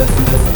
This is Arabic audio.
Let's go.